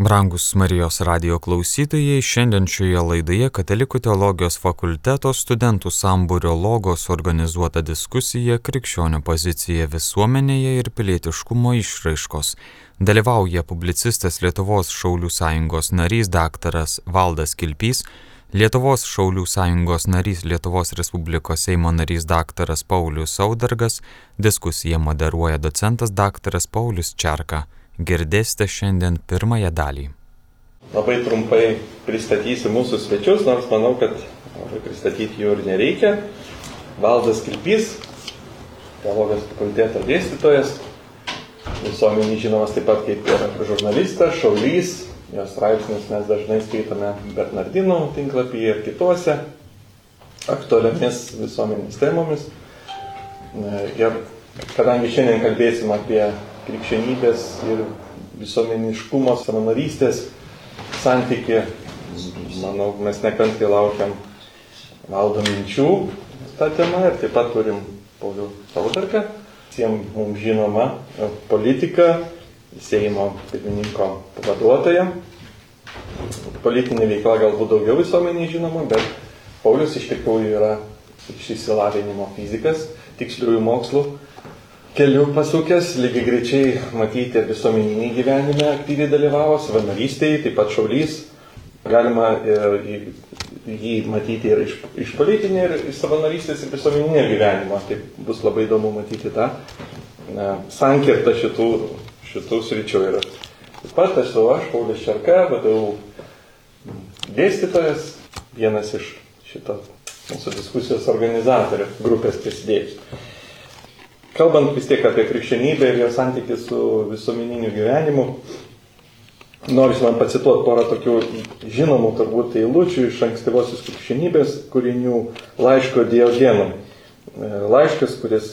Brangus Marijos radio klausytojai, šiandien šioje laidoje Katalikų teologijos fakulteto studentų sambūrio logos organizuota diskusija Krikščionių pozicija visuomenėje ir pilietiškumo išraiškos. Dalyvauja publicistas Lietuvos Šaulių sąjungos narys daktaras Valdas Kilpys, Lietuvos Šaulių sąjungos narys Lietuvos Respublikos Seimo narys daktaras Paulius Saudargas, diskusiją moderuoja docentas daktaras Paulius Čerka. Girdėsite šiandien pirmąją dalį. Labai trumpai pristatysiu mūsų svečius, nors manau, kad pristatyti jų ir nereikia. Valdas Kilpys, teologijos fakulteto dėstytojas, visuomenį žinomas taip pat kaip ir žurnalistas, šaulys, jos straipsnius mes dažnai skaitome Bernardino tinklapyje ir kituose aktualiomis visuomenės temomis. Ir kadangi šiandien kalbėsim apie krikščionybės ir visuomeniškumo savanorystės santyki. Manau, mes nekantriai laukiam valdo minčių tą temą ir taip pat turim Paulių Saudarką, visiems mums žinoma politika, Seimo pirmininko pavaduotoja. Politinė veikla galbūt daugiau visuomeniai žinoma, bet Paulius iš tikrųjų yra iš įsilavinimo fizikas, tiksliųjų mokslų keliu pasukęs, lygiai greičiai matyti visuomeninį gyvenime aktyviai dalyvavo, savanorystėje, taip pat šaulys. Galima ir jį matyti ir iš, iš politinio, ir iš savanorystės, ir visuomeninio gyvenimo. Tai bus labai įdomu matyti tą sankirtą šitų, šitų sričių. Ir taip pat esu aš, Paulius Šarka, vadovau dėstytojas, vienas iš šito mūsų diskusijos organizatorių grupės prisidėjus. Kalbant vis tiek apie krikščionybę ir jo santykį su visuomeniniu gyvenimu, noriu man pacituoti porą tokių žinomų turbūt eilučių iš ankstyvosios krikščionybės kūrinių laiško Diogenui. Laiškas, kuris,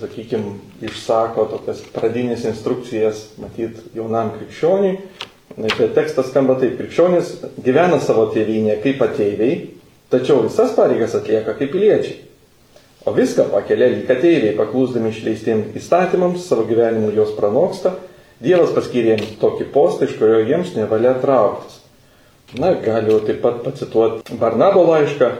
sakykime, išsako tokias pradinės instrukcijas, matyt, jaunam krikščioniui. Tai tekstas skamba taip, krikščionis gyvena savo tėvynėje kaip ateiviai, tačiau visas pareigas atlieka kaip piliečiai. O viską pakelia lyg ateiviai, paklūsdami išleistiems įstatymams, savo gyvenimu juos pranoksta, Dievas paskyrė jiems tokį postą, iš kurio jiems nevalia trauktis. Na, galiu taip pat pacituoti Barnabo laišką,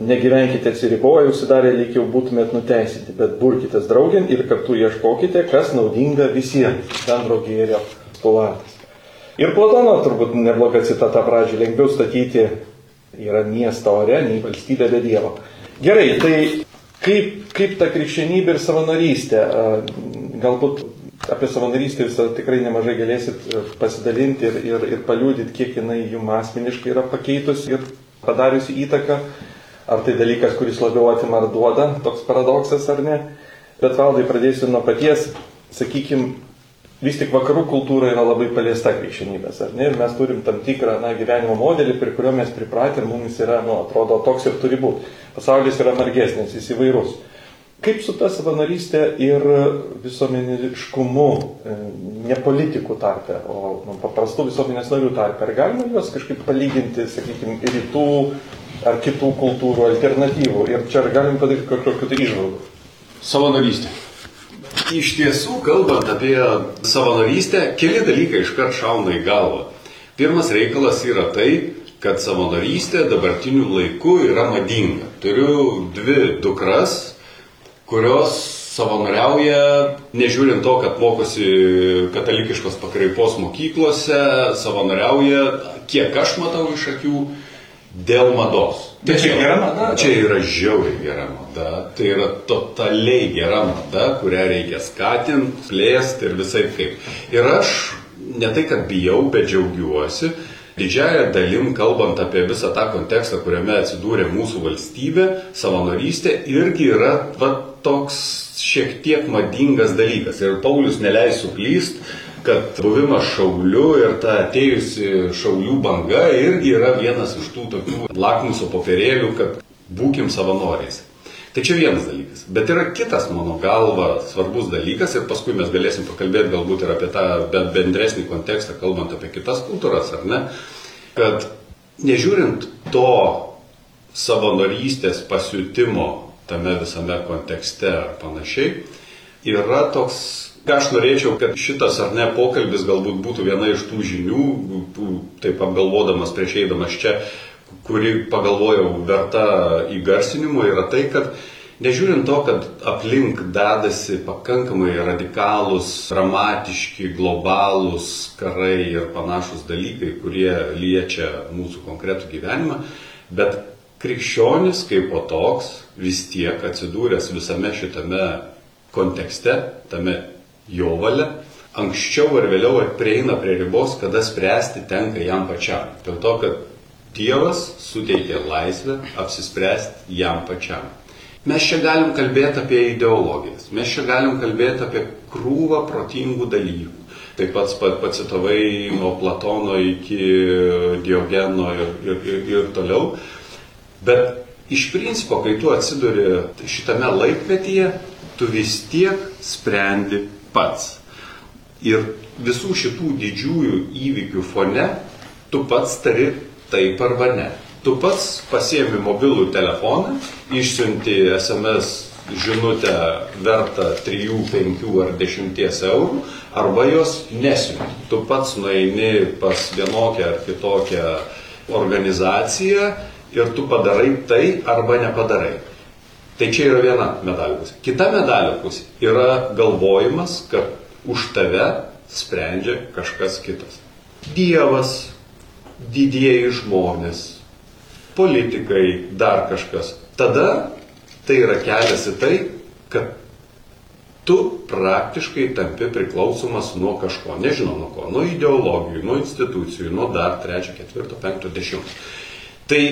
negyvenkite atsiriboję, užsidarę lyg jau būtumėt nuteisinti, bet burkitės draugin ir kartu ieškokite, kas naudinga visiems, bendro gėrio stulatas. Ir Platono turbūt nebloga citata pradžiai, lengviau statyti yra miestą ore, nei valstybė be Dievo. Gerai, tai Kaip, kaip ta krikščionybė ir savanorystė, galbūt apie savanorystę jūs tikrai nemažai galėsit e, pasidalinti ir, ir, ir paliūdyti, kiek jinai jums asmeniškai yra pakeitusi ir padariusi įtaką, ar tai dalykas, kuris labiau atima ar duoda, toks paradoksas ar ne. Bet valdai pradėsiu nuo paties, sakykime, vis tik vakarų kultūra yra labai paliesta krikščionybės, ar ne? Ir mes turim tam tikrą na, gyvenimo modelį, prie kurio mes pripratę ir mums yra, nu, atrodo, toks ir turi būti. Pasaulis yra margesnis, jis įvairus. Kaip su ta savanorystė ir visuomeniškumu, e, ne politikų tarpe, o nu, paprastų visuomenės narių tarpe, ar galima juos kažkaip palyginti, sakykime, rytų ar kitų kultūrų alternatyvų? Ir čia ar galim padaryti kažkokiu tai išvalgų? Savanorystė. Iš tiesų, kalbant apie savanorystę, keli dalykai iškart šauna į galvą. Pirmas reikalas yra tai, kad savanorystė dabartiniu laiku yra madinga. Turiu dvi dukras, kurios savanoriauja, nežiūrint to, kad mokosi katalikiškos pakraipos mokyklose, savanoriauja, kiek aš matau iš akių, dėl mados. Tai čia gera mada? Čia yra žiauriai gera mada, tai yra totaliai gera mada, kurią reikia skatinti, plėsti ir visai kaip. Ir aš ne tai, kad bijau, bet džiaugiuosi. Didžiaja dalim, kalbant apie visą tą kontekstą, kuriame atsidūrė mūsų valstybė, savanorystė irgi yra va, toks šiek tiek madingas dalykas. Ir Paulius neleis suklyst, kad buvimas šauliu ir ta atėjusi šaulių banga irgi yra vienas iš tų tokių lakmuso popierėlių, kad būkim savanoriais. Tai čia vienas dalykas. Bet yra kitas, mano galva, svarbus dalykas ir paskui mes galėsim pakalbėti galbūt ir apie tą bendresnį kontekstą, kalbant apie kitas kultūras, ar ne? Kad nežiūrint to savanorystės pasiutimo tame visame kontekste ar panašiai, yra toks Ką aš norėčiau, kad šitas ar ne pokalbis galbūt būtų viena iš tų žinių, taip apgalvodamas prieš eidamas čia, kuri pagalvojau verta įgarsinimo, yra tai, kad Nežiūrint to, kad aplink dedasi pakankamai radikalūs, dramatiški, globalūs karai ir panašus dalykai, kurie liečia mūsų konkretų gyvenimą, bet krikščionis kaip po toks vis tiek atsidūręs visame šitame kontekste, tame jo valia, anksčiau ar vėliau prieina prie ribos, kada spręsti tenka jam pačiam. Dėl to, kad Dievas suteikia laisvę apsispręsti jam pačiam. Mes čia galim kalbėti apie ideologijas, mes čia galim kalbėti apie krūvą protingų dalykų. Taip pat pacitavai nuo Platono iki Diogeno ir, ir, ir, ir toliau. Bet iš principo, kai tu atsiduri šitame laikmetyje, tu vis tiek sprendi pats. Ir visų šitų didžiųjų įvykių fone tu pats tari taip arba ne. Tu pats pasiemi mobilų telefoną, išsiunti SMS žinutę vertą 3, 5 ar 10 eurų, arba jos nesiunti. Tu pats nueini pas vienokią ar kitokią organizaciją ir tu padarai tai arba nepadarai. Tai čia yra viena medalio pusė. Kita medalio pusė yra galvojimas, kad už tave sprendžia kažkas kitas. Dievas, didieji žmonės, politikai, dar kažkas. Tada tai yra kelias į tai, kad tu praktiškai tampi priklausomas nuo kažko, nežinau nuo ko, nuo ideologijų, nuo institucijų, nuo dar trečio, ketvirto, penkto, dešimto. Tai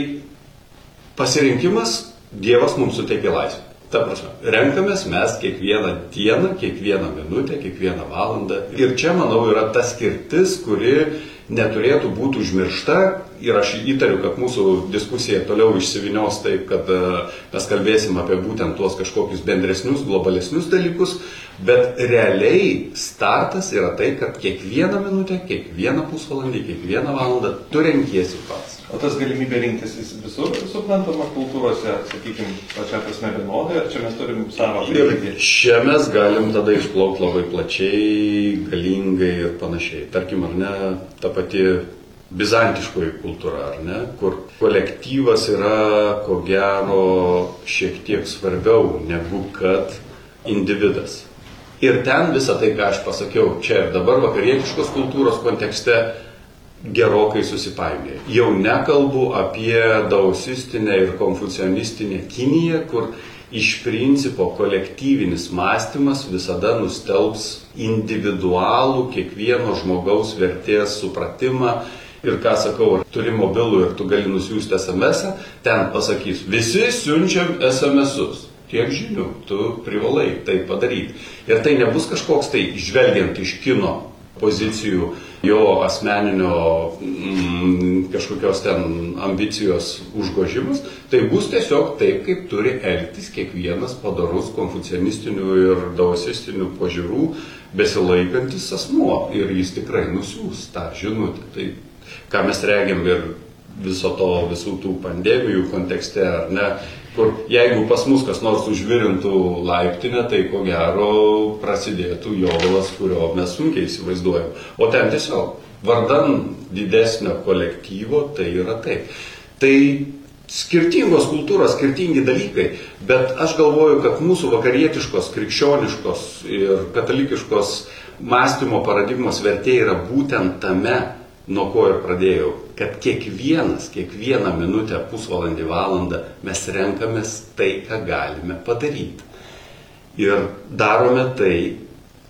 pasirinkimas Dievas mums suteikia laisvę. Ta prasme, renkamės mes kiekvieną dieną, kiekvieną minutę, kiekvieną valandą. Ir čia, manau, yra ta skirtis, kuri neturėtų būti užmiršta ir aš įtariu, kad mūsų diskusija toliau išsivinios taip, kad e, mes kalbėsim apie būtent tuos kažkokius bendresnius, globalesnius dalykus, bet realiai startas yra tai, kad kiekvieną minutę, kiekvieną pusvalandį, kiekvieną valandą tu renkiesi pats. O tas galimybė rinktis visur suprantama kultūrose, sakykime, pačia prasme vienodai, ar čia mes turim savo prigimtį? Ir čia mes galim tada išplaukti labai plačiai, galingai ir panašiai. Tarkim, ar ne, ta pati bizantiškoji kultūra, ar ne, kur kolektyvas yra, ko gero, šiek tiek svarbiau negu kad individas. Ir ten visą tai, ką aš pasakiau čia ir dabar vakarietiškos kultūros kontekste, gerokai susipainioja. Jau nekalbu apie dausistinę ir konfucionistinę Kiniją, kur iš principo kolektyvinis mąstymas visada nustelbs individualų kiekvieno žmogaus vertės supratimą. Ir ką sakau, turi mobilų ir tu gali nusiųsti SMS, ten pasakys, visi siunčiam SMS-us. Tiek žinių, tu privalai tai padaryti. Ir tai nebus kažkoks tai, žvelgiant iš kino pozicijų, jo asmeninio mm, kažkokios ten ambicijos užgožimas, tai bus tiesiog taip, kaip turi elgtis kiekvienas padarus konfucianistinių ir daosistinių požiūrų besilaikantis asmuo ir jis tikrai nusiūs tą žinutę. Tai ką mes regiam ir viso to, visų tų pandemijų kontekste, ar ne, kur jeigu pas mus kas nors užvirintų laiptinę, tai ko gero prasidėtų jovalas, kurio mes sunkiai įsivaizduojam. O ten tiesiog vardan didesnio kolektyvo tai yra taip. Tai skirtingos kultūros, skirtingi dalykai, bet aš galvoju, kad mūsų vakarietiškos, krikščioniškos ir katalikiškos mąstymo paradigmos vertė yra būtent tame, nuo ko ir pradėjau, kad kiekvienas, kiekvieną minutę, pusvalandį, valandą mes renkamės tai, ką galime padaryti. Ir darome tai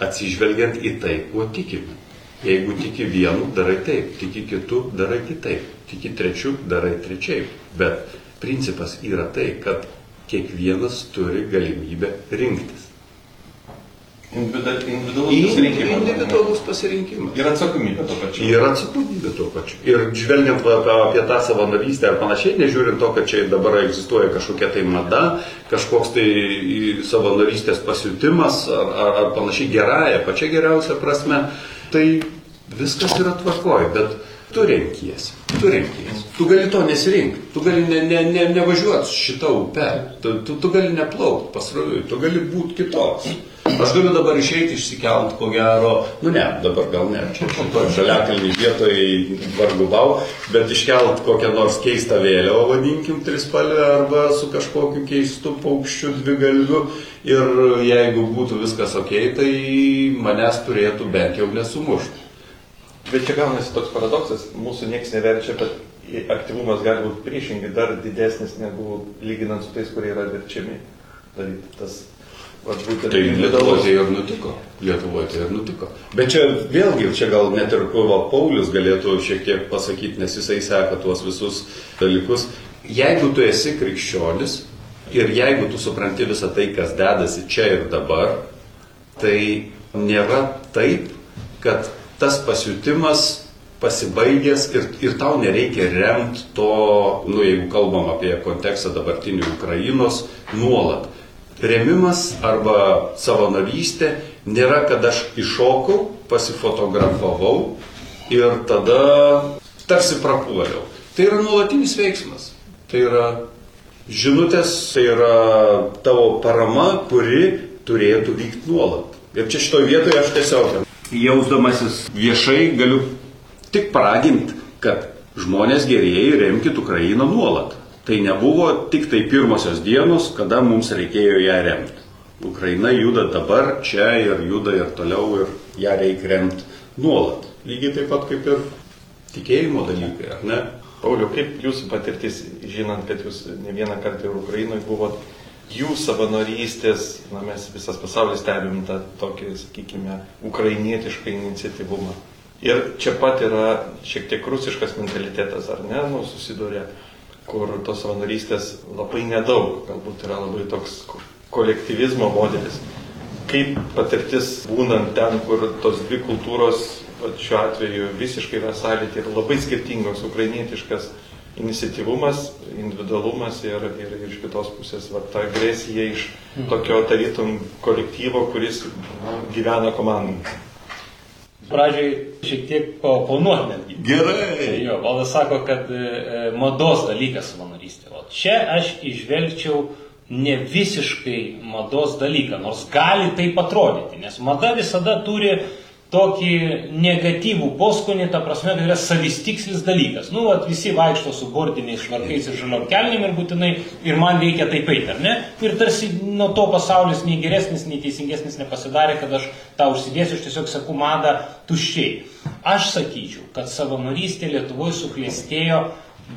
atsižvelgiant į tai, kuo tikime. Jeigu tiki vienu, darai taip, tiki kitu, darai kitaip, tiki trečiu, darai trečiaip. Bet principas yra tai, kad kiekvienas turi galimybę rinktis. Individualus pasirinkimas. Individualus pasirinkimas. Ir atsakomybė tuo pačiu. Ir atsakomybė tuo pačiu. Ir žvelgiant apie tą savanorystę ar panašiai, nežiūrint to, kad čia dabar egzistuoja kažkokia tai mada, kažkoks tai savanorystės pasiutimas ar, ar, ar panašiai gerąją, pačia geriausia prasme, tai viskas yra tvarkoje, bet tu renkiesi, tu renkiesi. Tu gali to nesirinkti, tu gali ne, ne, ne, nevažiuoti šitą upę, tu, tu, tu gali neplaukti pasroviui, tu gali būti kitoks. Aš galiu dabar išeiti išsikelt, ko gero, nu ne, dabar gal ne, čia šito žaliakalnį vietoje vargu bau, bet iškelt kokią nors keistą vėliavą, vadinkim, trispalvę arba su kažkokiu keistu paukščiu dvigalviu ir jeigu būtų viskas ok, tai manęs turėtų bent jau nesumušti. Bet čia gaunasi toks paradoksas, mūsų niekas neverčia, bet aktyvumas gali būti priešingai dar didesnis negu lyginant su tais, kurie yra verčiami daryti. Tas Vat būtent tai Lietuvoje tai ir nutiko. Lietuvoje tai ir nutiko. Bet čia vėlgi, čia gal net ir va, Paulius galėtų šiek tiek pasakyti, nes jisai seka tuos visus dalykus. Jeigu tu esi krikščionis ir jeigu tu supranti visą tai, kas dedasi čia ir dabar, tai nėra taip, kad tas pasiutimas pasibaigęs ir, ir tau nereikia remti to, nu jeigu kalbam apie kontekstą dabartinių Ukrainos, nuolat Remimas arba savanorystė nėra, kad aš iššokau, pasifotografavau ir tada tarsi prapuoliau. Tai yra nuolatinis veiksmas. Tai yra žinutės, tai yra tavo parama, kuri turėtų vykti nuolat. Ir čia šitoje vietoje aš tiesiog, jausdamasis viešai, galiu tik paraginti, kad žmonės gerieji remkite Ukrainą nuolat. Tai nebuvo tik tai pirmosios dienos, kada mums reikėjo ją remti. Ukraina juda dabar, čia ir juda ir toliau ir ją reikia remti nuolat. Lygiai taip pat kaip ir tikėjimo dalykai, ar ne? Pauliu, kaip jūsų patirtis, žinant, kad jūs ne vieną kartą ir Ukrainoje buvot, jų savanorystės, na mes visas pasaulis stebim tą tokį, sakykime, ukrainietišką iniciatyvumą. Ir čia pat yra šiek tiek rusiškas mentalitetas, ar ne, nu, susidūrė kur tos savanorystės labai nedaug, galbūt yra labai toks kolektyvizmo modelis. Kaip patirtis būnant ten, kur tos dvi kultūros, šiuo atveju visiškai yra sąlytė ir labai skirtingos, ukrainietiškas iniciatyvumas, individualumas ir, ir, ir iš kitos pusės va, ta agresija iš tokio tarytum kolektyvo, kuris gyvena komandai pradžiai šiek tiek paoponuoti netgi. Gerai. Tai jo, valdas sako, kad e, e, mados dalykas savanorystė. O čia aš išvelgčiau ne visiškai mados dalyką, nors gali taip atrodyti, nes mada visada turi tokį negatyvų poskonį, ta prasme, tai yra savistikslis dalykas. Nu, vat, visi vaikšto su bordiniais švarkais ir žaliom kelnim ir būtinai, ir man reikia taip eiti, ar ne? Ir tarsi nuo to pasaulis nei geresnis, nei teisingesnis nepasidarė, kad aš tą užsidėsiu, aš tiesiog sakau madą tuščiai. Aš sakyčiau, kad savanorystė Lietuvoje suklėstėjo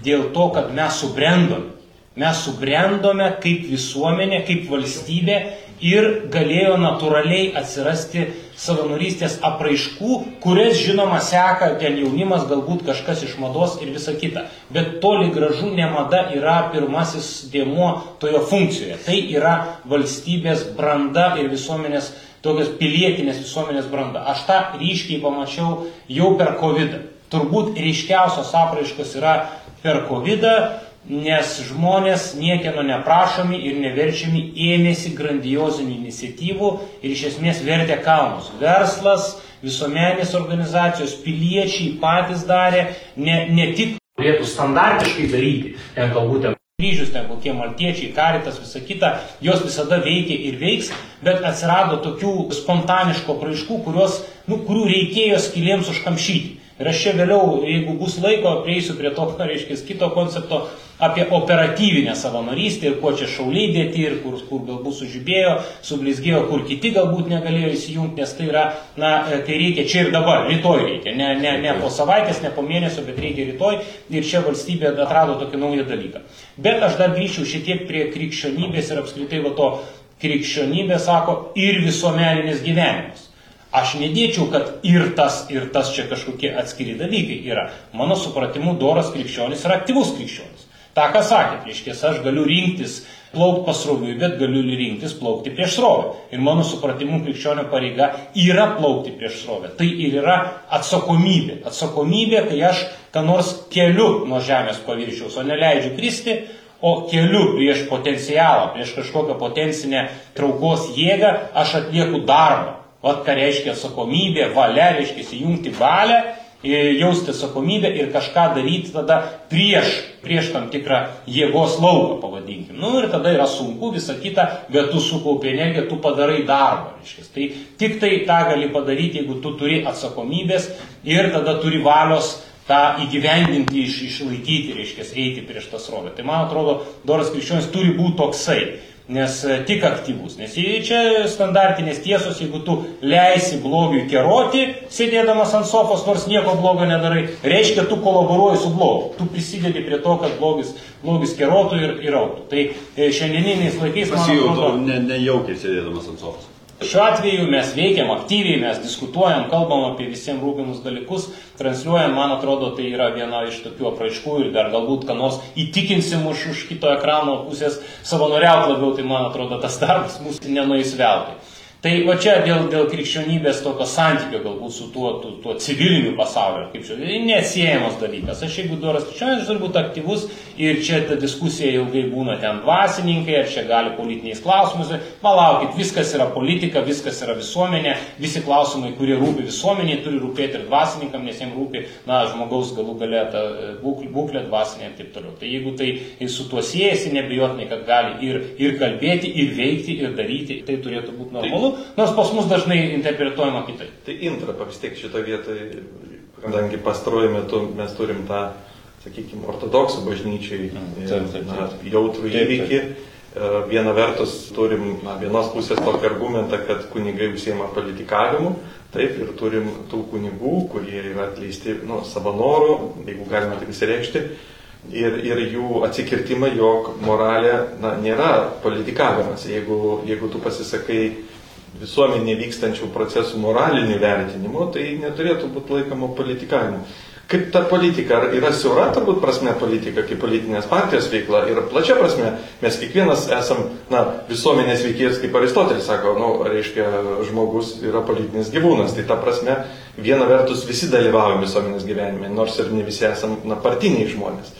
dėl to, kad mes subrendome. Mes subrendome kaip visuomenė, kaip valstybė ir galėjo natūraliai atsirasti savanorystės apraiškų, kurias žinoma seka ten jaunimas, galbūt kažkas iš mados ir visa kita. Bet toli gražu ne mada yra pirmasis dėmuo toje funkcijoje. Tai yra valstybės branda ir visuomenės, tokios pilietinės visuomenės branda. Aš tą ryškiai pamačiau jau per COVID. -ą. Turbūt ryškiausios apraiškos yra per COVID, nes žmonės niekieno neprašomi ir neverčiami ėmėsi grandiozinių iniciatyvų ir iš esmės vertė kalnus. Verslas, visuomenės organizacijos, piliečiai patys darė, ne, ne tik turėtų standartiškai daryti, ten galbūt ten kryžius, ten kokie maltiečiai, karitas, visa kita, jos visada veikia ir veiks, bet atsirado tokių spontaniško praaiškų, kurios, nu, kurių reikėjo skilėms užkamšyti. Ir aš čia vėliau, jeigu bus laiko, prieisiu prie to, reiškia, kito koncepto, apie operatyvinę savanorystę ir kuo čia šauliai dėti ir kur, kur galbūt sužibėjo, sublizgėjo, kur kiti galbūt negalėjo įsijungti, nes tai yra, na, e, tai reikia čia ir dabar, rytoj reikia, ne, ne, ne po savaitės, ne po mėnesio, bet reikia rytoj ir čia valstybė atrado tokį naują dalyką. Bet aš dar grįžčiau šiek tiek prie krikščionybės ir apskritai va to krikščionybė sako ir visuomeninis gyvenimas. Aš nedėčiau, kad ir tas, ir tas čia kažkokie atskiri dalykai yra. Mano supratimu, doras krikščionis yra aktyvus krikščionis. Ta, ką sakėt, reiškia, aš galiu rinktis plaukti pasroviui, bet galiu rinktis plaukti prieš srovę. Ir mano supratimu, krikščionio pareiga yra plaukti prieš srovę. Tai ir yra atsakomybė. Atsakomybė, kai aš ką nors keliu nuo žemės paviršiaus, o neleidžiu kristi, o keliu prieš potencialą, prieš kažkokią potencinę traukos jėgą, aš atlieku darbą. Vat ką reiškia atsakomybė, valia, reiškia įjungti valią jausti atsakomybę ir kažką daryti tada prieš, prieš tam tikrą jėgos lauką, pavadinkim. Nu ir tada yra sunku, visa kita, bet tu sukaupi energiją, tu padarai darbą. Reiškia. Tai tik tai tą gali padaryti, jeigu tu turi atsakomybės ir tada turi valios tą įgyvendinti, iš, išlaikyti, reiškia, eiti prieš tas rolę. Tai man atrodo, doras krikščionis turi būti toksai nes e, tik aktyvus. Nes čia standartinės tiesos, jeigu tu leisi blogiui keroti, sėdėdamas ant sofos, nors nieko blogo nedarai, reiškia, tu kolaboruoji su blogiu. Tu prisidedi prie to, kad blogis, blogis kerotų ir, ir auktų. Tai e, šiandieniniais laikais... Pasijautų ne, nejaukiai sėdėdamas ant sofos. Šiuo atveju mes veikiam aktyviai, mes diskutuojam, kalbam apie visiems rūpimus dalykus, transliuojam, man atrodo, tai yra viena iš tokių apraiškų ir dar galbūt, ką nors įtikinsim už, už kito ekrano pusės savanoriauti labiau, tai man atrodo, tas darbas mūsų nenuės veltui. Tai va čia dėl, dėl krikščionybės tokio santykio galbūt su tuo, tuo, tuo civiliniu pasauliu, kaip čia, tai neatsiejamas dalykas. Aš jeigu doras krikščionis, turiu būti aktyvus ir čia ta diskusija ilgai būna ten dvasininkai, ar čia gali politiniais klausimais. Palaukit, viskas yra politika, viskas yra visuomenė, visi klausimai, kurie rūpi visuomeniai, turi rūpėti ir dvasininkam, nes jiems rūpi, na, žmogaus galų galę ta e, būklė dvasinė ir taip toliau. Tai jeigu tai su tuo siejasi, nebijotinai, kad gali ir, ir kalbėti, ir veikti, ir daryti, tai turėtų būti normalu nors pas mus dažnai interpretuojama kitaip. Tai intrapa vis tiek šito vietoje, kadangi pastaruoju metu mes turim tą, sakykime, ortodoksų bažnyčiai mm, jautrų įvykį. E, viena vertus turim na, vienos pusės tokį argumentą, kad kunigai užsiema politikavimu, taip ir turim tų kunigų, kurie yra atleisti nu, savo norų, jeigu galima taip įsireikšti, ir, ir jų atsikirtimą, jog moralė na, nėra politikavimas. Jeigu, jeigu tu pasisakai visuomenėje vykstančių procesų moralinių vertinimų, tai neturėtų būti laikoma politikavimu. Kaip ta politika yra siaura, turbūt prasme politika, kaip politinės partijos veikla ir plačia prasme, mes kiekvienas esam, na, visuomenės veikėjas, kaip Aristotelis sako, nu, reiškia, žmogus yra politinis gyvūnas, tai ta prasme, viena vertus visi dalyvaujam visuomenės gyvenime, nors ir ne visi esam, na, partiniai žmonės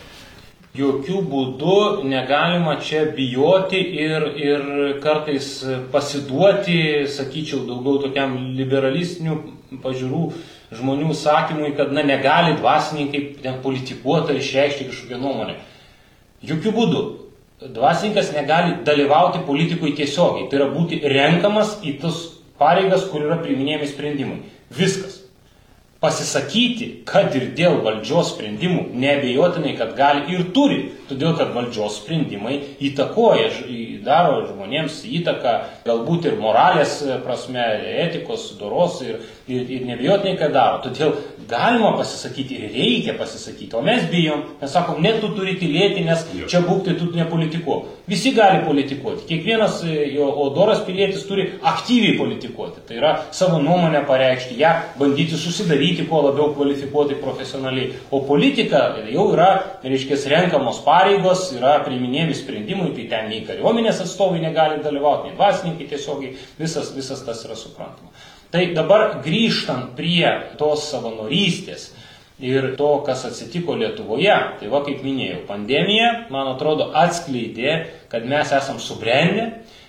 jokių būdų negalima čia bijoti ir, ir kartais pasiduoti, sakyčiau, daugiau tokiam liberalistinių pažiūrų žmonių sakymui, kad na, negali dvasininkai politikuoti ar išreikšti kažkokią nuomonę. Jokių būdų. Dvasininkas negali dalyvauti politikui tiesiogiai. Tai yra būti renkamas į tas pareigas, kur yra priminėjami sprendimai. Viskas pasisakyti, kad ir dėl valdžios sprendimų, nebejotinai, kad gali ir turi, todėl kad valdžios sprendimai įtakoja, daro žmonėms įtaką, galbūt ir moralės prasme, etikos, doros ir, ir, ir nebejotinai, kad daro. Todėl galima pasisakyti ir reikia pasisakyti, o mes bijom, mes sakom, ne tu turi tylėti, nes čia būktai tu nepolitikuo. Visi gali politikuoti, kiekvienas jo odoras pilietis turi aktyviai politikuoti, tai yra savo nuomonę pareikšti, ją bandyti susidaryti daryti kuo labiau kvalifikuotai profesionaliai. O politika jau yra, reiškia, renkamos pareigos, yra priiminėjami sprendimai, tai ten nei kariuomenės atstovai negali dalyvauti, nei dvasininkai tiesiogiai, visas, visas tas yra suprantama. Tai dabar grįžtant prie tos savanorystės ir to, kas atsitiko Lietuvoje, tai va kaip minėjau, pandemija, man atrodo, atskleidė, kad mes esam subrendę,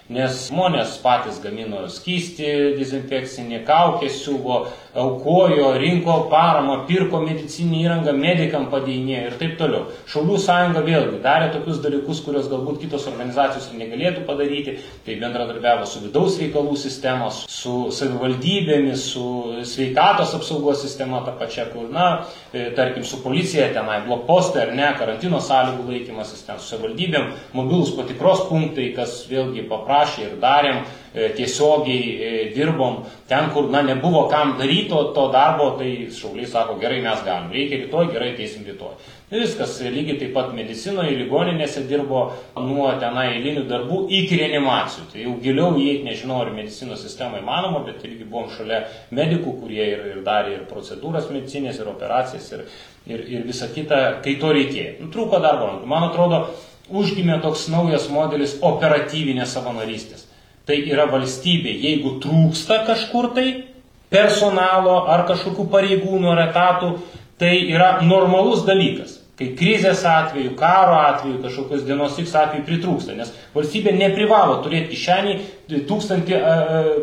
nes žmonės patys gamino skysti, dezinfekcinį kaukę siuvo, aukojo, rinko paramą, pirko medicinį įrangą, medikam padėjinėjo ir taip toliau. Šaulių sąjunga vėlgi darė tokius dalykus, kuriuos galbūt kitos organizacijos ir negalėtų padaryti, tai bendradarbiavo su vidaus reikalų sistemos, su savivaldybėmis, su sveikatos apsaugos sistema ta pačia, kur, na, e, tarkim, su policija tenai, blokpostai ar ne, karantino sąlygų laikymasis ten, su savivaldybėm, mobilus patikros punktai, kas vėlgi paprašė ir darėm tiesiogiai e, dirbom ten, kur na, nebuvo kam daryti to, darbo, tai šauliai sako, gerai mes galim, reikia rytoj, gerai teisim rytoj. Ir viskas, lygiai taip pat medicinoje, ligoninėse dirbo nuo tenai eilinių darbų iki reanimacijų. Tai jau giliau įeiti, nežinau, ar medicinos sistema įmanoma, bet irgi buvom šalia medikų, kurie ir, ir darė ir procedūras medicinės, ir operacijas, ir, ir, ir visa kita, kai to reikėjo. Nu, trūko darbo. Man atrodo, užgimė toks naujas modelis operatyvinės savanorystės tai yra valstybė. Jeigu trūksta kažkur tai personalo ar kažkokių pareigūnų ar etatų, tai yra normalus dalykas. Kai krizės atveju, karo atveju, kažkokios dienos X atveju pritrūksta, nes valstybė neprivalo turėti kišenį tūkstantį e,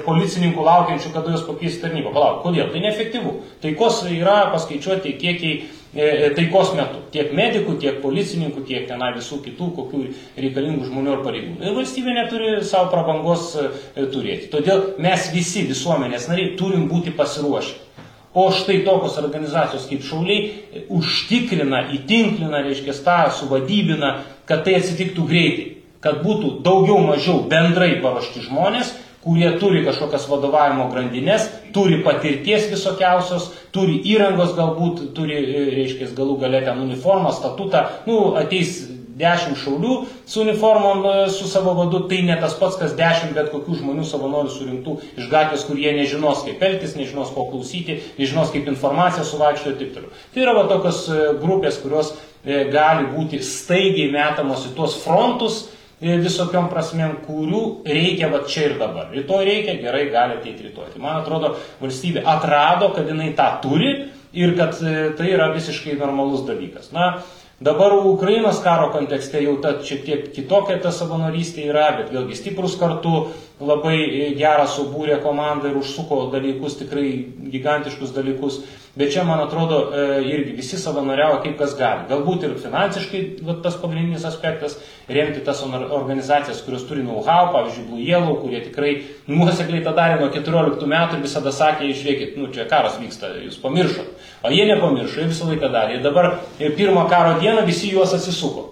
policininkų laukiančių, kada jos pakeis tarnybą. Palauk, kodėl? Tai neefektyvu. Taikos yra paskaičiuoti kiekiai e, taikos metu. Tiek medikų, tiek policininkų, tiek tenai visų kitų, kokių reikalingų žmonių ar pareigūnų. Ir valstybė neturi savo prabangos turėti. Todėl mes visi visuomenės nariai turim būti pasiruošę. O štai tokios organizacijos kaip šauliai e, užtikrina, įtinklina, reiškia, tą suvadybina, kad tai atsitiktų greitai, kad būtų daugiau mažiau bendrai paruošti žmonės, kurie turi kažkokias vadovavimo grandinės, turi patirties visokiausios, turi įrangos galbūt, turi, e, reiškia, galų galę ten uniformą, statutą, nu, ateis dešimt šaulių su uniformom e, su savo vadu, tai ne tas pats, kas dešimt bet kokių žmonių savanorių surinktų iš gatvės, kur jie nežinos, kaip elgtis, nežinos, ko klausyti, nežinos, kaip informaciją suvaikščioti ir taip toliau. Tai yra va tokios e, grupės, kurios e, gali būti staigiai metamos į tuos frontus visokiom prasmėm, kurių reikia va čia ir dabar. Rytoj reikia, gerai, gali ateiti rytoj. Tai man atrodo, valstybė atrado, kad jinai tą turi ir kad tai yra visiškai normalus dalykas. Na, Dabar Ukrainos karo kontekste jau ta šiek tiek kitokia ta savanorystė yra, bet vėlgi stiprus kartu labai gerą subūrė komandą ir užsuko dalykus, tikrai gigantiškus dalykus. Bet čia, man atrodo, e, irgi visi savanoriavo kaip kas gali. Galbūt ir finansiškai va, tas pagrindinis aspektas - remti tas organizacijas, kurios turi know-how, pavyzdžiui, Blue Yellow, kurie tikrai nuosekliai tą darė nuo 14 metų ir visada sakė, išvėkit, nu čia karas vyksta, jūs pamiršot. O jie nepamiršo, visą laiką darė. Ir dabar ir pirmą karo dieną visi juos atsisuko.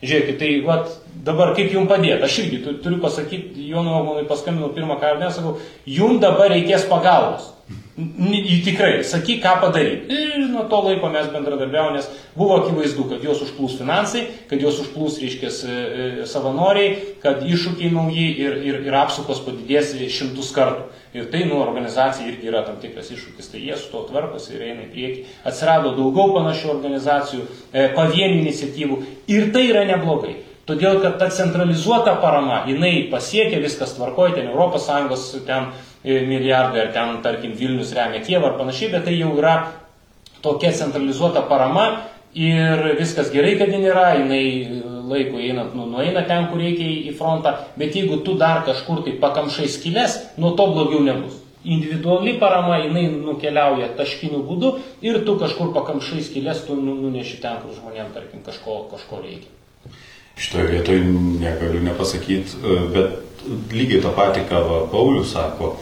Žiūrėkit, tai vat, dabar kaip jums padėti? Aš irgi turiu pasakyti, Jono Omanui paskambinau pirmą kartą, nesakau, jums dabar reikės pagalbos. Tikrai, sakyk, ką padaryti. Ir nuo to laiko mes bendradarbiavome, nes buvo akivaizdu, kad juos užplūs finansai, kad juos užplūs, reiškia, e, e, savanoriai, kad iššūkiai nauji ir, ir, ir apsukos padidės šimtus kartų. Ir tai, nu, organizacija irgi yra tam tikras iššūkis, tai jie su to tvarkosi ir eina į priekį. Atsirado daugiau panašių organizacijų, e, pavienių iniciatyvų ir tai yra neblogai. Todėl, kad ta centralizuota parama, jinai pasiekia viskas tvarkoja, ten ES ten milijardai, ar ten, tarkim, Vilnius remia Kievą ar panašiai, bet tai jau yra tokia centralizuota parama ir viskas gerai, kad jin yra, jinai laiko einant, nu, nueina ten, kur reikia į frontą, bet jeigu tu dar kažkur tai pakamšai skilės, nuo to blogiau nebus. Individuali parama, jinai nukeliauja taškiniu būdu ir tu kažkur pakamšai skilės, tu nu, nuneši ten, kur žmonėm, tarkim, kažko, kažko reikia. Šitoje vietoje negaliu nepasakyti, e, bet lygiai tą patį, ką Paulius sako,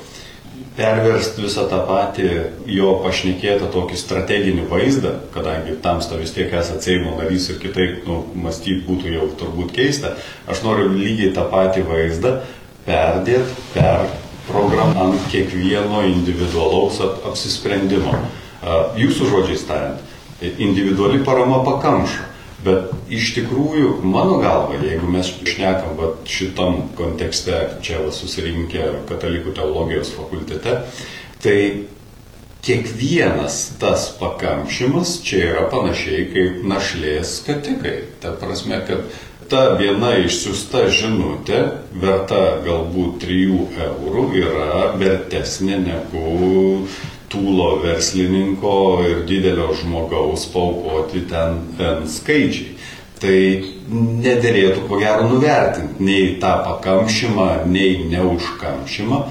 perversti visą tą patį jo pašnekėtą tokį strateginį vaizdą, kadangi tamsta vis tiek esate Seimo narys ir kitaip nu, mąstyti būtų jau turbūt keista, aš noriu lygiai tą patį vaizdą perdėti per programą ant kiekvieno individualaus apsisprendimo. Jūsų žodžiais tariant, individuali parama pakamša. Bet iš tikrųjų, mano galva, jeigu mes šnekam va, šitam kontekste, čia va, susirinkę katalikų teologijos fakultete, tai kiekvienas tas pakamšymas čia yra panašiai kaip našlės skatikai. Ta prasme, kad ta viena išsiusta žinutė, verta galbūt 3 eurų, yra vertesnė negu tūlo verslininko ir didelio žmogaus paukoti ten, ten skaičiai. Tai nederėtų ko gero nuvertinti nei tą pakamšymą, nei neužkamšymą,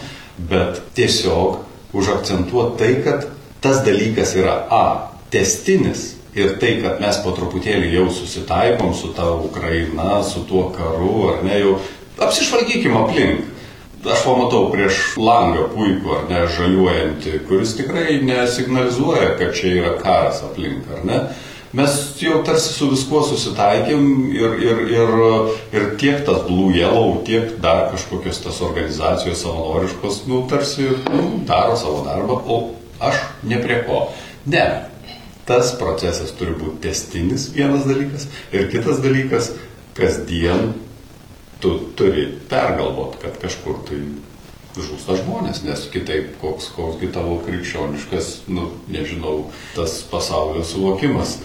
bet tiesiog užakcentuoti tai, kad tas dalykas yra A. Testinis ir tai, kad mes po truputėlį jau susitaikom su ta Ukraina, su tuo karu, ar ne, jau apsižvalgykim aplink aš pamatau prieš langą puikų ar ne žaliuojantį, kuris tikrai nesignalizuoja, kad čia yra karas aplink, ar ne? Mes jau tarsi su viskuo susitaikėm ir, ir, ir, ir tiek tas Blue Yellow, tiek dar kažkokios tas organizacijos savanoriškos, nu, tarsi nu, daro savo darbą, o aš ne prie ko. Ne, tas procesas turi būti testinis vienas dalykas ir kitas dalykas, kasdien tu turi pergalvot, kad kažkur tai žūsta žmonės, nes kitaip koks, koksgi tavo krikščioniškas, nu, nežinau, tas pasaulio suvokimas.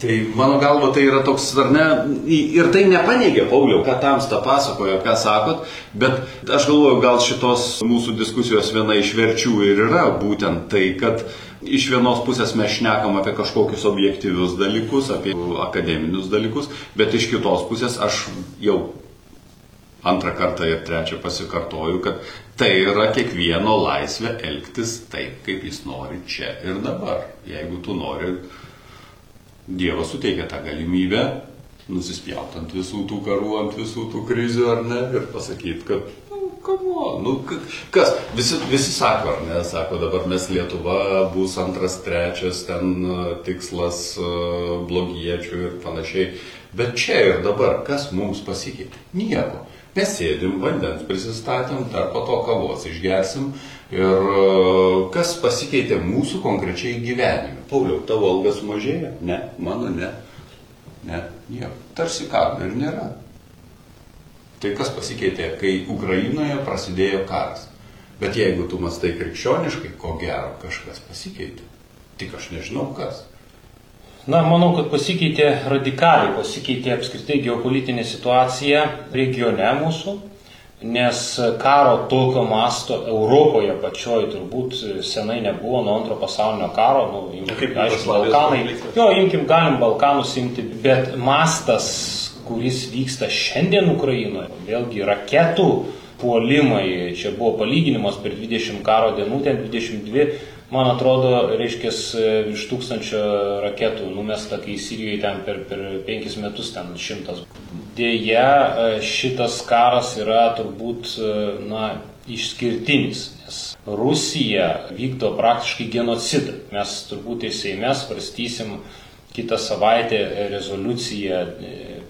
Tai mano galva tai yra toks, ar ne, ir tai nepaneigia, Pauliau, ką tamsta pasakojo, ką sakot, bet aš galvoju, gal šitos mūsų diskusijos viena iš verčių ir yra būtent tai, kad iš vienos pusės mes šnekam apie kažkokius objektyvius dalykus, apie akademinius dalykus, bet iš kitos pusės aš jau antrą kartą ir trečią pasikartoju, kad tai yra kiekvieno laisvė elgtis taip, kaip jis nori čia ir dabar. Jeigu tu nori, Dievas suteikia tą galimybę nusispjauti ant visų tų karų, ant visų tų krizių, ar ne, ir pasakyti, kad, nu, kamo, nu, kas, visi, visi sako, ar ne, sako, dabar mes Lietuva bus antras, trečias ten tikslas blogiečių ir panašiai, bet čia ir dabar, kas mums pasikeitė? Nieko. Mes sėdim, vandens prisistatėm, dar po to kavos išgersim. Ir kas pasikeitė mūsų konkrečiai gyvenime? Pauliau, tavo alga sumažėjo? Ne, mano ne. Ne, nieko. Tarsi karo ir nėra. Tai kas pasikeitė, kai Ukrainoje prasidėjo karas? Bet jeigu tu mastai krikščioniškai, ko gero kažkas pasikeitė. Tik aš nežinau kas. Na, manau, kad pasikeitė radikaliai, pasikeitė apskritai geopolitinė situacija regione mūsų, nes karo tokio masto Europoje pačioj turbūt senai nebuvo nuo antro pasaulinio karo, nu, imkim, aišku, Balkanai, jo, imkim, galim Balkanus imti, bet mastas, kuris vyksta šiandien Ukrainoje, vėlgi raketų puolimai, čia buvo palyginimas per 20 karo dienų, ten 22 man atrodo, reiškia, virš tūkstančio raketų numesta, kai Sirijoje ten per, per penkis metus ten šimtas. Deja, šitas karas yra turbūt, na, išskirtinis, nes Rusija vykdo praktiškai genocidą. Mes turbūt Seime svarstysim kitą savaitę rezoliuciją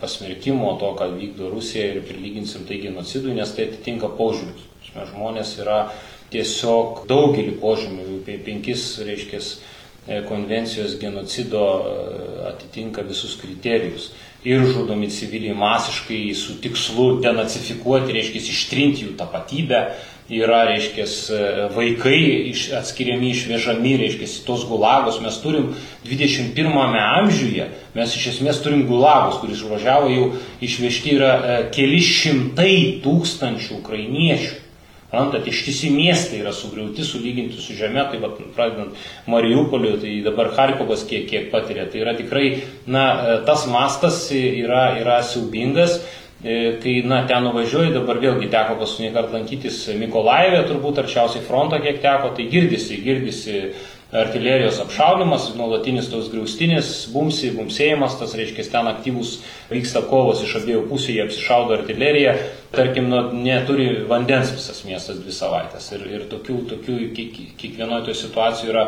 pasmerkimo to, ką vykdo Rusija ir prilyginsim tai genocidui, nes tai atitinka požiūrius. Žmonės yra tiesiog daugelį požymių, penkis, reiškia, konvencijos genocido atitinka visus kriterijus. Ir žudomi civiliai masiškai su tikslu denacifikuoti, reiškia, ištrinti jų tapatybę. Yra, reiškia, vaikai iš, atskiriami, išvežami, reiškia, į tos gulagus. Mes turim 21 amžiuje, mes iš esmės turim gulagus, kuris važiavo jau išvežti yra keli šimtai tūkstančių ukrainiečių Rantat, ištisi miestai yra sugriauti, sulyginti su žemė, tai va, pradedant Mariupoliu, tai dabar Harkovas kiek, kiek patiria. Tai yra tikrai, na, tas mastas yra, yra siaubingas. E, kai, na, ten nuvažiuoju, dabar vėlgi teko paskutinį kartą lankytis Mikolaivė, turbūt arčiausiai fronto, kiek teko, tai girdisi, girdisi artilerijos apšaudimas, nuolatinis tos griaustinis, bumsi, bumsėjimas, tas reiškia, ten aktyvus vyksta kovos iš abiejų pusių, jie apsišaudo artileriją, tarkim, nu, neturi vandens visas miestas dvi savaitės. Ir, ir tokių, tokių kiekvienoje toje situacijoje yra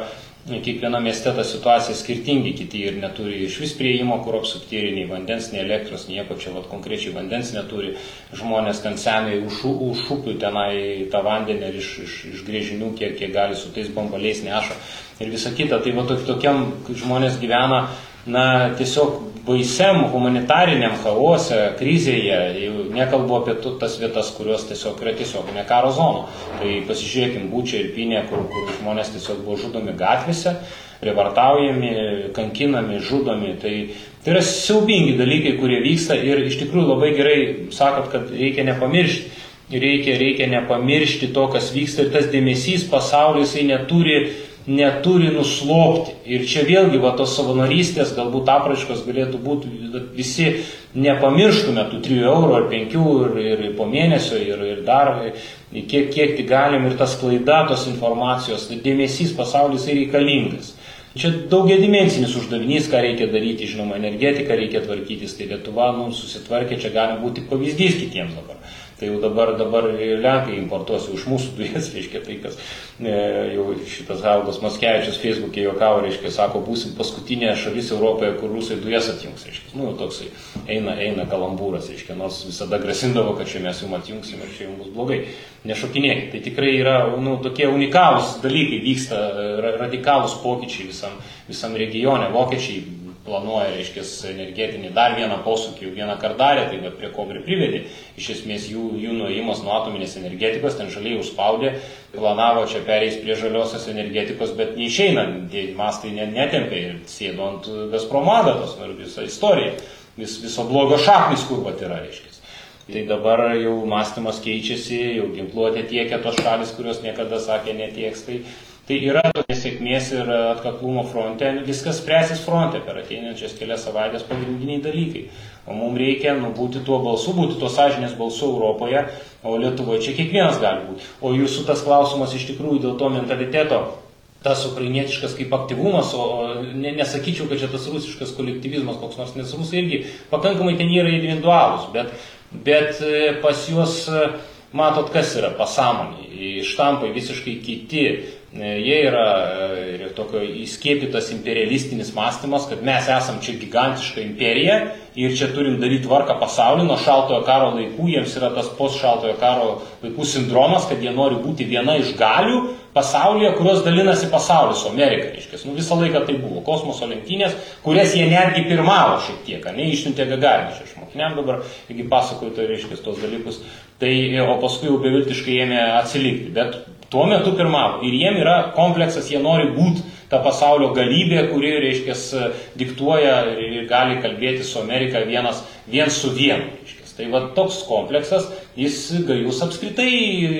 kiekviena mieste ta situacija skirtingi, kiti ir neturi iš vis prieimo, kur apsupti nei vandens, nei elektros, nieko čia vat, konkrečiai vandens neturi, žmonės ten seniai už, už upių tenai tą vandenį ir iš, iš, iš grėžinių, kiek, kiek gali su tais bambaliais neša ir visa kita. Tai va tokiam žmonės gyvena, na, tiesiog baisiam humanitariniam chaose, krizėje, jau nekalbu apie tas vietas, kurios tiesiog yra tiesiog ne karo zona. Tai pasižiūrėkim, būčia ir pinė, kur, kur žmonės tiesiog buvo žudomi gatvėse, privartaujami, kankinami, žudomi. Tai, tai yra siaubingi dalykai, kurie vyksta ir iš tikrųjų labai gerai sakot, kad reikia nepamiršti. Reikia, reikia nepamiršti to, kas vyksta ir tas dėmesys pasaulyje jisai neturi neturi nuslopti. Ir čia vėlgi va tos savanorystės, galbūt apraiškos galėtų būti, visi nepamirštume tų 3 eurų ar 5 ir, ir po mėnesio ir, ir dar kiek, kiek tik galim ir tas klaida tos informacijos, tai dėmesys pasaulis yra reikalingas. Čia daugiadimensinis uždavinys, ką reikia daryti, žinoma, energetiką reikia tvarkytis, tai Lietuva mums susitvarkė, čia gali būti pavyzdys kitiems dabar. Tai jau dabar, dabar Lenkai importuos iš mūsų dujas, reiškia tai, kas e, jau šitas Haldas Maskevičius Facebook'e juokavo, reiškia, sako, būsim paskutinė šalis Europoje, kur rusai dujas atjungs, reiškia. Nu, toksai eina, eina kalambūras, reiškia, nors visada grasindavo, kad čia mes jums atjungsim ir čia jums bus blogai. Nešokinėkit. Tai tikrai yra, nu, tokie unikalūs dalykai vyksta, radikalūs pokyčiai visam, visam regione. Vokiečiai planuoja, reiškia, energetinį dar vieną posūkį, jau vieną kartą darė, tai va, prie ko ir privedė. Iš esmės jų, jų nuėjimas nuo atominės energetikos, ten žaliai užspaudė, planavo čia pereis prie žaliosios energetikos, bet neišeina, mastai netempė ir sėdo ant Gazpromo adatos, ir visa istorija, vis, viso blogo šaknis, kur pat yra, reiškia. Tai dabar jau mąstymas keičiasi, jau ginkluotė tiekia tos šalis, kurios niekada sakė netieks. Tai Tai yra nesėkmės ir atkaklumo fronte, viskas spręsis fronte per ateinančias kelias savaitės pagrindiniai dalykai. O mums reikia nu, būti tuo balsu, būti tuo sąžinės balsu Europoje, o Lietuvoje čia kiekvienas gali būti. O jūsų tas klausimas iš tikrųjų dėl to mentaliteto, tas ukrainietiškas kaip aktyvumas, o ne, nesakyčiau, kad čia tas rusiškas kolektyvizmas koks nors, nes rusai irgi pakankamai ten yra individualūs, bet, bet e, pas juos e, matot, kas yra pasąmonė, štampai visiškai kiti jie yra e, ir tokio įskiepytas imperialistinis mąstymas, kad mes esam čia gigantiška imperija ir čia turim daryti tvarką pasaulį nuo šaltojo karo laikų, jiems yra tas post šaltojo karo laikų sindromas, kad jie nori būti viena iš galių pasaulyje, kurios dalinasi pasaulis, su Amerika, reiškia. Nu, visą laiką tai buvo kosmoso lenktynės, kurias jie netgi pirmavo šiek tiek, ne, išsiuntė Gagarinį, aš mokiniam dabar, taigi pasakoju, tai reiškia tos dalykus, tai, o paskui jau beviltiškai ėmė atsilikti, bet tuo metu pirmavo. Ir jiem yra kompleksas, jie nori būti ta pasaulio galybė, kuri, reiškia, diktuoja ir gali kalbėti su Amerika vienas, vien su vienu. Reiškia. Tai va toks kompleksas, jis gajus apskritai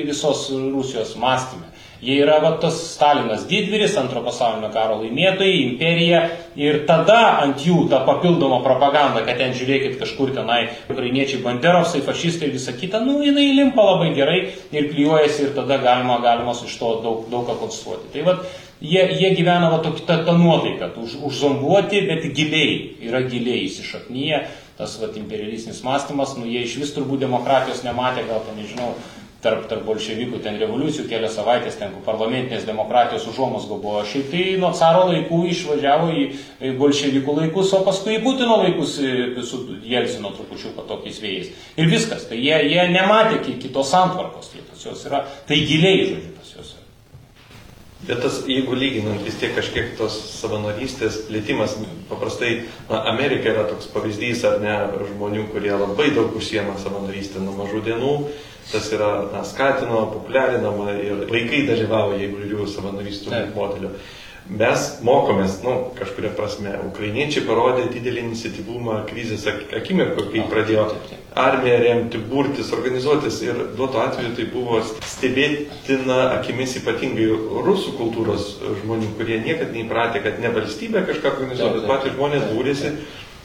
visos Rusijos mąstymė. Jie yra va, tas Stalinas didvyris, antro pasaulinio karo laimėtojai, imperija ir tada ant jų ta papildoma propaganda, kad ten žiūrėkit kažkur tenai ukrainiečiai banderovsai, fašistai ir visa kita, nu jinai limpa labai gerai ir klyjuojasi ir tada galima, galima iš to daug, daug ką konstruoti. Tai va, jie, jie gyvena va tokia ta, ta nuotaika, už, užzombuoti, bet giliai, yra giliai įsišaknyje tas va, imperialistinis mąstymas, nu jie iš vis turbūt demokratijos nematė, gal ten nežinau, tarp, tarp bolševikų ten revoliucijų kelias savaitės, ten parlamentinės demokratijos užuomasgo buvo. Šiaip tai nuo caro laikų išvažiavo į bolševikų laikus, o paskui į Putino laikus su Jelcino trupučiu tokiais vėjais. Ir viskas. Tai jie, jie nematė kitos santvarkos. Tai, jos yra, tai giliai, žodžiu, pas juos. Bet tas, jeigu lyginant vis tiek kažkiek tos savanorystės plėtimas, paprastai na, Amerika yra toks pavyzdys, ar ne, žmonių, kurie labai daug užsiema savanorystę nuo mažų dienų, tas yra na, skatino, populiarinama ir vaikai dalyvauja įvairių savanoristų modelių. Mes mokomės, nu, kažkuria prasme, ukrainiečiai parodė didelį iniciatyvumą krizės akimirko, kai pradėjo armiją remti, burtis, organizuotis ir duoto atveju tai buvo stebėtina akimis ypatingai rusų kultūros žmonių, kurie niekada neįpratė, kad ne valstybė kažką organizuoja, bet patys žmonės būrėsi.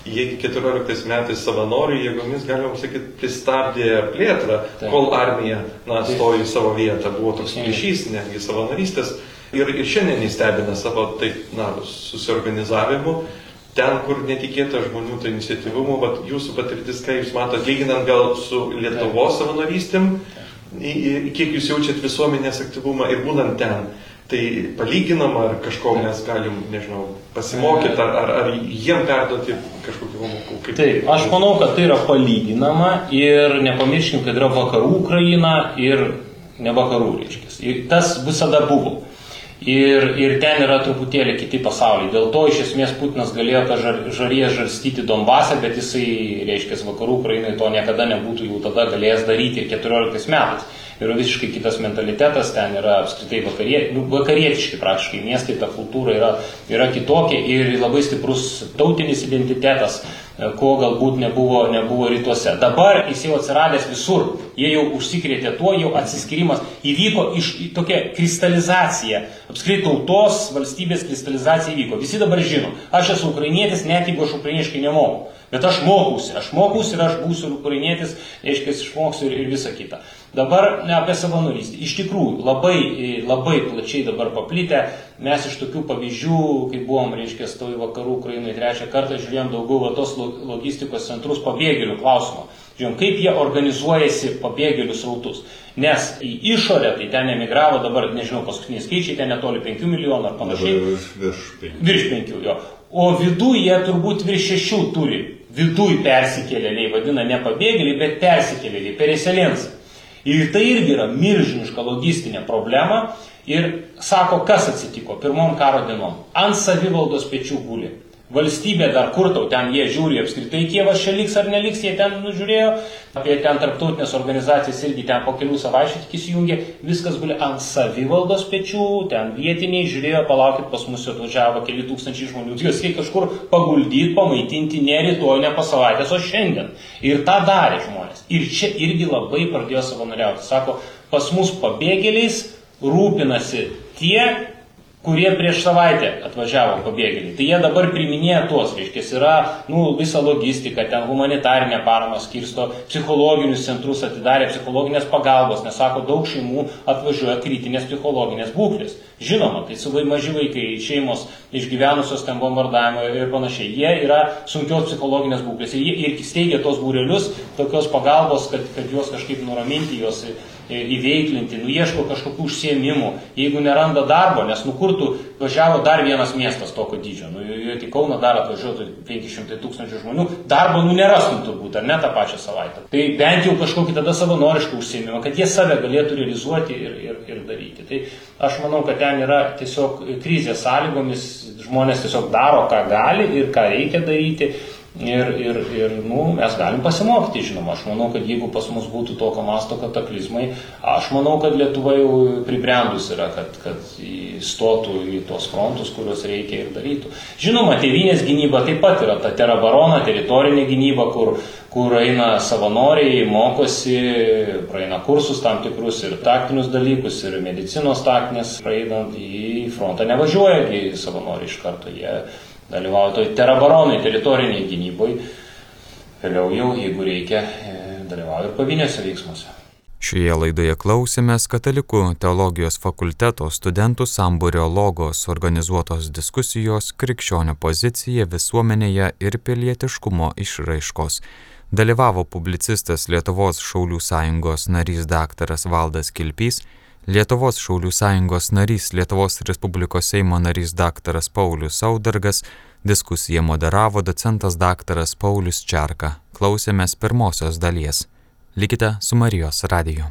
Jie 14 metais savanorių jėgomis, galima sakyti, pristabdė plėtrą, kol armija na, stojo į savo vietą. Buvo toks ryšys, netgi savanorystės ir, ir šiandien jis stebina savo taip, na, susiorganizavimu, ten, kur netikėta žmonių tai iniciatyvumu, bet jūsų patirtis, ką jūs matot, lyginant gal su Lietuvos savanorystėm, kiek jūs jaučiat visuomenės aktyvumą ir būnant ten. Tai palyginama, ar kažko mes galim, nežinau, pasimokyti, ar, ar, ar jiem perduoti kažkokį pamokų. Kaip... Taip, aš manau, kad tai yra palyginama ir nepamirškim, kad yra vakarų Ukraina ir ne vakarų, reiškia. Ir tas visada buvo. Ir, ir ten yra truputėlį kiti pasauliai. Dėl to iš esmės Putinas galėjo tą žar, žarėje žarstyti Donbasą, bet jisai, reiškia, vakarų Ukrainai to niekada nebūtų jau tada galėjęs daryti ir 14 metais yra visiškai kitas mentalitetas, ten yra apskritai vakarie, nu, vakarietiški praktiškai miestai, ta kultūra yra, yra kitokia ir labai stiprus tautinis identitetas, e, ko galbūt nebuvo, nebuvo rytuose. Dabar jis jau atsiradęs visur, jie jau užsikrėtė tuo, jau atsiskirimas įvyko iš tokia kristalizacija, apskritai tautos valstybės kristalizacija įvyko. Visi dabar žino, aš esu ukrainietis, net jeigu aš ukrainiškai nemoku. Bet aš mokausi, aš mokausi ir aš būsiu ukrainietis, reiškia, išmoksiu ir, ir visą kitą. Dabar ne, apie savanorystę. Iš tikrųjų, labai, labai plačiai dabar paplitę. Mes iš tokių pavyzdžių, kai buvom, reiškia, stovai vakarų Ukrainai trečią kartą, žiūrėjom daugiau va, tos logistikos centrus pabėgėlių klausimą. Žiūrėjom, kaip jie organizuojasi pabėgėlių srautus. Nes į išorę, tai ten emigravo dabar, nežinau, paskutiniai skaičiai, ten netoli 5 milijonų ar panašiai. Virš 5. Virš 5, jo. O viduje jie turbūt virš 6 turi. Viduj persikėlėliai, vadina ne pabėgėliai, bet persikėlėliai, pereselensai. Ir tai irgi yra milžiniška logistinė problema. Ir sako, kas atsitiko pirmom karo dienom. Ant savivaldos pečių guli valstybė dar kur tau ten jie žiūri apskritai Kievas čia liks ar neliks, jie ten nužiūrėjo, apie ten tarptautinės organizacijas irgi ten po kelių savaičių tik įsijungė, viskas guli ant savivaldos pečių, ten vietiniai žiūrėjo, palaukit, pas mus atvažiavo keli tūkstančiai žmonių, juos reikia kažkur paguldyti, pamaitinti ne rytoj, ne po savaitės, o šiandien. Ir tą darė žmonės. Ir čia irgi labai pradėjo savanoriauti. Sako, pas mus pabėgėliais rūpinasi tie, kurie prieš savaitę atvažiavo pabėgėliai. Tai jie dabar priminėja tuos, reiškia, yra nu, visa logistika, ten humanitarinė parama skirsto, psichologinius centrus atidarė, psichologinės pagalbos, nes sako, daug šeimų atvažiuoja kritinės psichologinės būklės. Žinoma, tai su maži vaikai, šeimos išgyvenusios ten bombardavimo ir panašiai, jie yra sunkios psichologinės būklės ir jie ir steigia tos būrelius, tokios pagalbos, kad, kad juos kažkaip nuraminti, juos įveiklinti, nu ieško kažkokių užsiemimų, jeigu neranda darbo, nes nukurtų važiavo dar vienas miestas tokio dydžio, nu į Kauną dar atvažiuotų 500 tūkstančių žmonių, darbo nu nerastum turbūt, ar ne tą pačią savaitę. Tai bent jau kažkokį tada savanorišką užsiemimą, kad jie save galėtų realizuoti ir, ir, ir daryti. Tai aš manau, kad ten yra tiesiog krizės sąlygomis, žmonės tiesiog daro, ką gali ir ką reikia daryti. Ir, ir, ir nu, mes galim pasimokyti, žinoma. Aš manau, kad jeigu pas mus būtų tokio masto kataklizmai, aš manau, kad Lietuva jau pribrendus yra, kad, kad įstotų į tos frontus, kuriuos reikia ir darytų. Žinoma, tėvynės gynyba taip pat yra ta terabarona, teritorinė gynyba, kur, kur eina savanoriai, mokosi, praeina kursus tam tikrus ir taktinius dalykus, ir medicinos taktinės, praeidant į frontą nevažiuoja savanoriai iš karto. Jie dalyvauja toj terabaronai, teritoriniai gynyboj, vėliau jau, jeigu reikia, e, dalyvauja ir pavinėse veiksmuose. Šioje laidoje klausėmės Katalikų teologijos fakulteto studentų sambūrio logos organizuotos diskusijos krikščionio pozicija visuomenėje ir pilietiškumo išraiškos. Dalyvavo publicistas Lietuvos Šaulių sąjungos narys daktaras Valdas Kilpys, Lietuvos Šaulių sąjungos narys, Lietuvos Respublikos Seimo narys dr. Paulius Saudargas, diskusiją moderavo docentas dr. Paulius Čerka. Klausėmės pirmosios dalies. Likite su Marijos radiju.